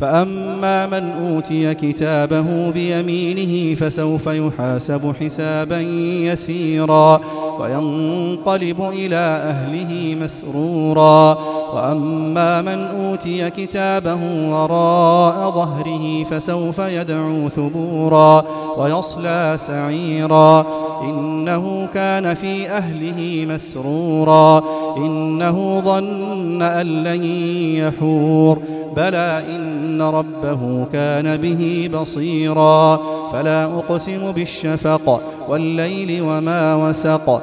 فأما من أوتي كتابه بيمينه فسوف يحاسب حسابا يسيرا وينقلب إلى أهله مسرورا وأما من أوتي كتابه وراء ظهره فسوف يدعو ثبورا ويصلى سعيرا. إنه كان في أهله مسرورا. إنه ظن أن لن يحور. بلى إن ربه كان به بصيرا. فلا أقسم بالشفق والليل وما وسق.